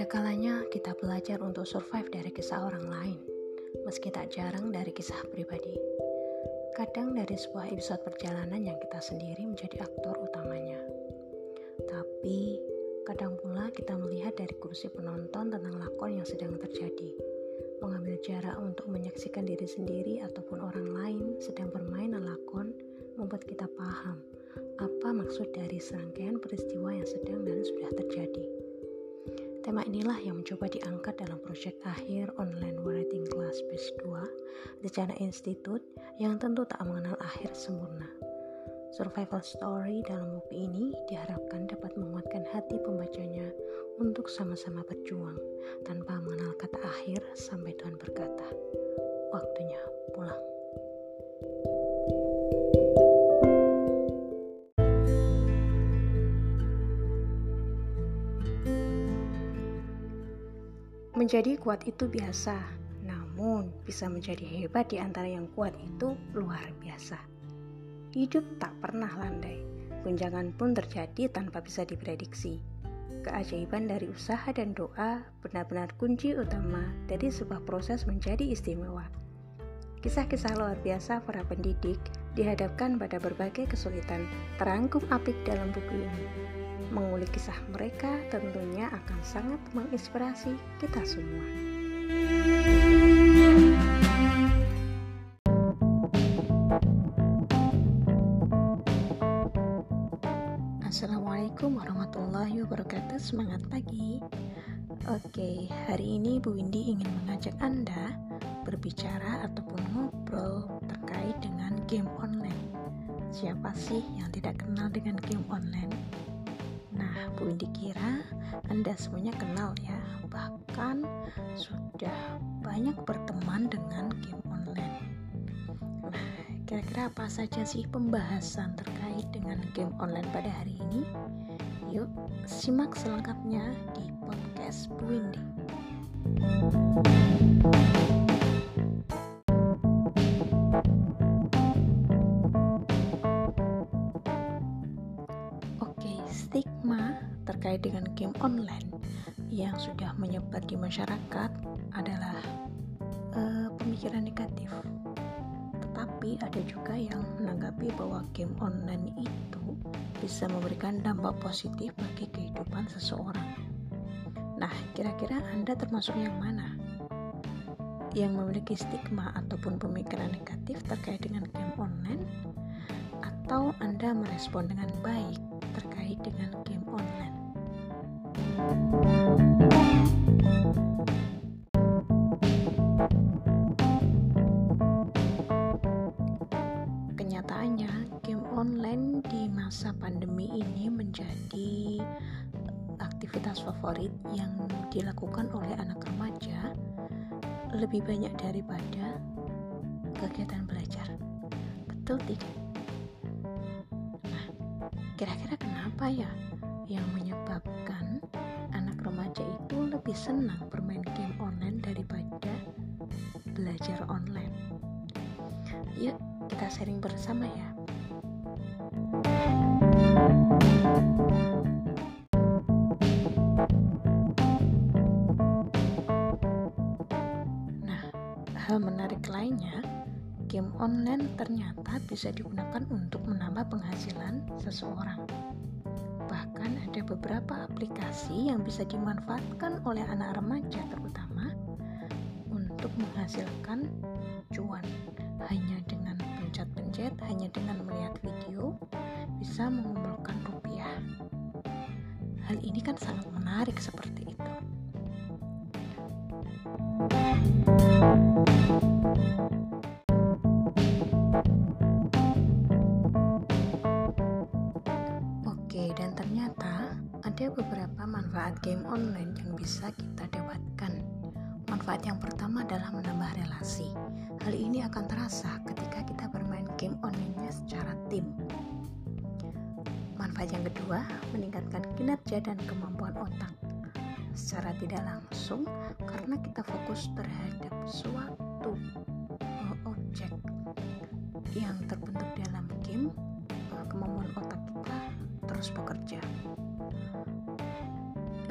Ada kalanya kita belajar untuk survive dari kisah orang lain, meski tak jarang dari kisah pribadi. Kadang dari sebuah episode perjalanan yang kita sendiri menjadi aktor utamanya. Tapi, kadang pula kita melihat dari kursi penonton tentang lakon yang sedang terjadi. Mengambil jarak untuk menyaksikan diri sendiri ataupun orang lain sedang bermain lakon membuat kita paham apa maksud dari serangkaian peristiwa yang sedang dan sudah terjadi. Tema inilah yang mencoba diangkat dalam proyek akhir online writing class base 2 Rencana Institute yang tentu tak mengenal akhir sempurna. Survival story dalam buku ini diharapkan dapat menguatkan hati pembacanya untuk sama-sama berjuang tanpa mengenal kata akhir sampai Tuhan berkata, waktunya pulang. Menjadi kuat itu biasa, namun bisa menjadi hebat di antara yang kuat itu luar biasa. Hidup tak pernah landai, guncangan pun terjadi tanpa bisa diprediksi. Keajaiban dari usaha dan doa benar-benar kunci utama dari sebuah proses menjadi istimewa. Kisah-kisah luar biasa para pendidik dihadapkan pada berbagai kesulitan terangkum apik dalam buku ini mengulik kisah mereka tentunya akan sangat menginspirasi kita semua. Assalamualaikum warahmatullahi wabarakatuh Semangat pagi Oke, hari ini Bu Windy ingin mengajak Anda berbicara ataupun ngobrol terkait dengan game online Siapa sih yang tidak kenal dengan game online? Nah, Bu Indi kira Anda semuanya kenal ya, bahkan sudah banyak berteman dengan game online. Nah, kira-kira apa saja sih pembahasan terkait dengan game online pada hari ini? Yuk, simak selengkapnya di podcast Bu Indi. terkait dengan game online yang sudah menyebar di masyarakat adalah uh, pemikiran negatif. Tetapi ada juga yang menanggapi bahwa game online itu bisa memberikan dampak positif bagi kehidupan seseorang. Nah, kira-kira Anda termasuk yang mana? Yang memiliki stigma ataupun pemikiran negatif terkait dengan game online atau Anda merespon dengan baik dengan game online? Kenyataannya, game online di masa pandemi ini menjadi aktivitas favorit yang dilakukan oleh anak remaja lebih banyak daripada kegiatan belajar. Betul tidak? Nah, kira-kira kenapa ya yang menyebabkan remaja itu lebih senang bermain game online daripada belajar online. Yuk, kita sharing bersama ya. Nah, hal menarik lainnya, game online ternyata bisa digunakan untuk menambah penghasilan seseorang ada beberapa aplikasi yang bisa dimanfaatkan oleh anak remaja terutama untuk menghasilkan cuan. Hanya dengan pencet-pencet hanya dengan melihat video bisa mengumpulkan rupiah. Hal ini kan sangat menarik seperti itu Ada beberapa manfaat game online yang bisa kita dapatkan. Manfaat yang pertama adalah menambah relasi. Hal ini akan terasa ketika kita bermain game online secara tim. Manfaat yang kedua, meningkatkan kinerja dan kemampuan otak. Secara tidak langsung, karena kita fokus terhadap suatu uh, objek yang terbentuk dalam game, uh, kemampuan otak kita terus bekerja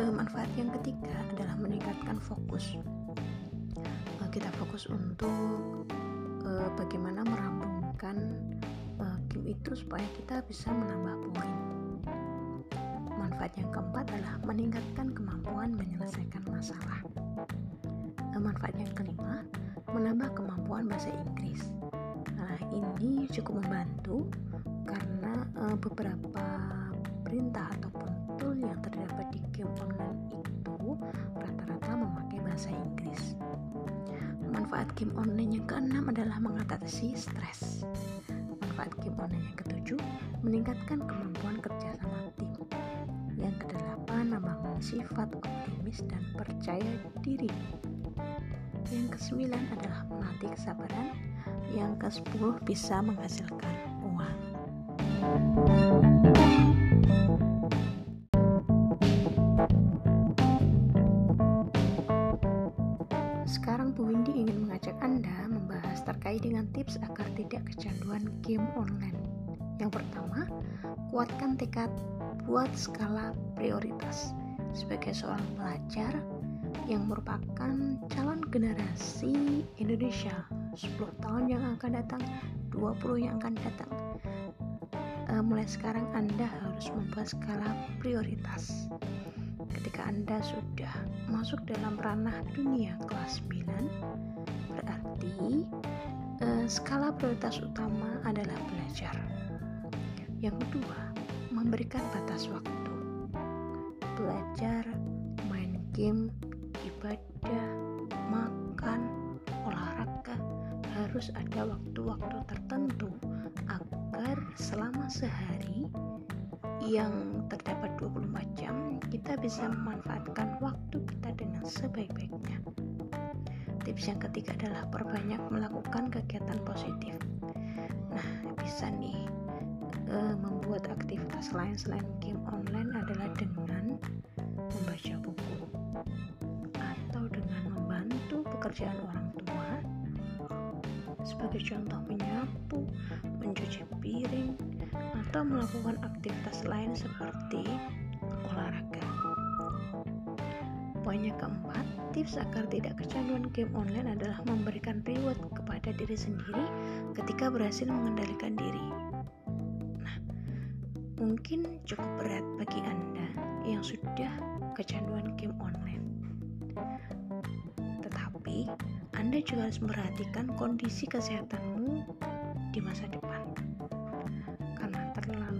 manfaat yang ketiga adalah meningkatkan fokus. Uh, kita fokus untuk uh, bagaimana merambungkan uh, game itu supaya kita bisa menambah poin. Manfaat yang keempat adalah meningkatkan kemampuan menyelesaikan masalah. Uh, manfaat yang kelima menambah kemampuan bahasa Inggris. Nah ini cukup membantu karena uh, beberapa perintah yang terdapat di game online itu rata-rata memakai bahasa Inggris. Manfaat game online yang keenam adalah mengatasi stres. Manfaat game online yang ketujuh meningkatkan kemampuan kerja sama tim. Yang kedelapan membangun sifat optimis dan percaya diri. Yang kesembilan adalah melatih kesabaran. Yang kesepuluh bisa menghasilkan uang. Sekarang terkait dengan tips agar tidak kecanduan game online. Yang pertama, kuatkan tekad buat skala prioritas. Sebagai seorang pelajar yang merupakan calon generasi Indonesia 10 tahun yang akan datang, 20 yang akan datang, uh, mulai sekarang Anda harus membuat skala prioritas. Ketika Anda sudah masuk dalam ranah dunia kelas 9, berarti uh, skala prioritas utama adalah belajar. Yang kedua, memberikan batas waktu. Belajar, main game, ibadah, makan, olahraga harus ada waktu-waktu tertentu agar selama sehari yang terdapat 24 jam kita bisa memanfaatkan waktu kita dengan sebaik-baiknya tips yang ketiga adalah perbanyak melakukan kegiatan positif nah bisa nih uh, membuat aktivitas lain selain game online adalah dengan membaca buku atau dengan membantu pekerjaan orang tua sebagai contoh menyapu, mencuci piring, atau melakukan aktivitas lain seperti olahraga. Poin yang keempat, tips agar tidak kecanduan game online adalah memberikan reward kepada diri sendiri ketika berhasil mengendalikan diri. Nah, mungkin cukup berat bagi Anda yang sudah kecanduan game online. Tetapi, Anda juga harus memperhatikan kondisi kesehatanmu di masa depan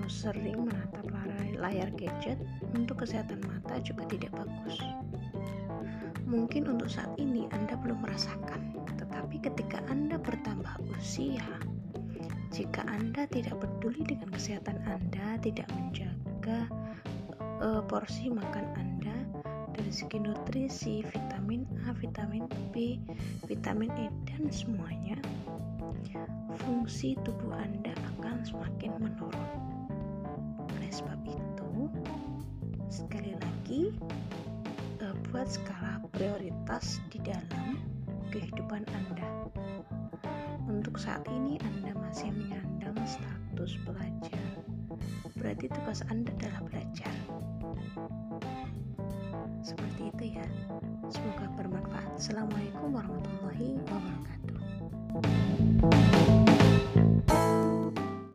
sering menatap layar gadget untuk kesehatan mata juga tidak bagus. Mungkin untuk saat ini Anda belum merasakan, tetapi ketika Anda bertambah usia, jika Anda tidak peduli dengan kesehatan Anda, tidak menjaga uh, porsi makan Anda dari segi nutrisi, vitamin A, vitamin B, vitamin E dan semuanya, fungsi tubuh Anda akan semakin menurun. Oleh sebab itu, sekali lagi uh, buat skala prioritas di dalam kehidupan Anda. Untuk saat ini Anda masih menyandang status pelajar. Berarti tugas Anda adalah belajar. Seperti itu ya. Semoga bermanfaat. Assalamualaikum warahmatullahi wabarakatuh.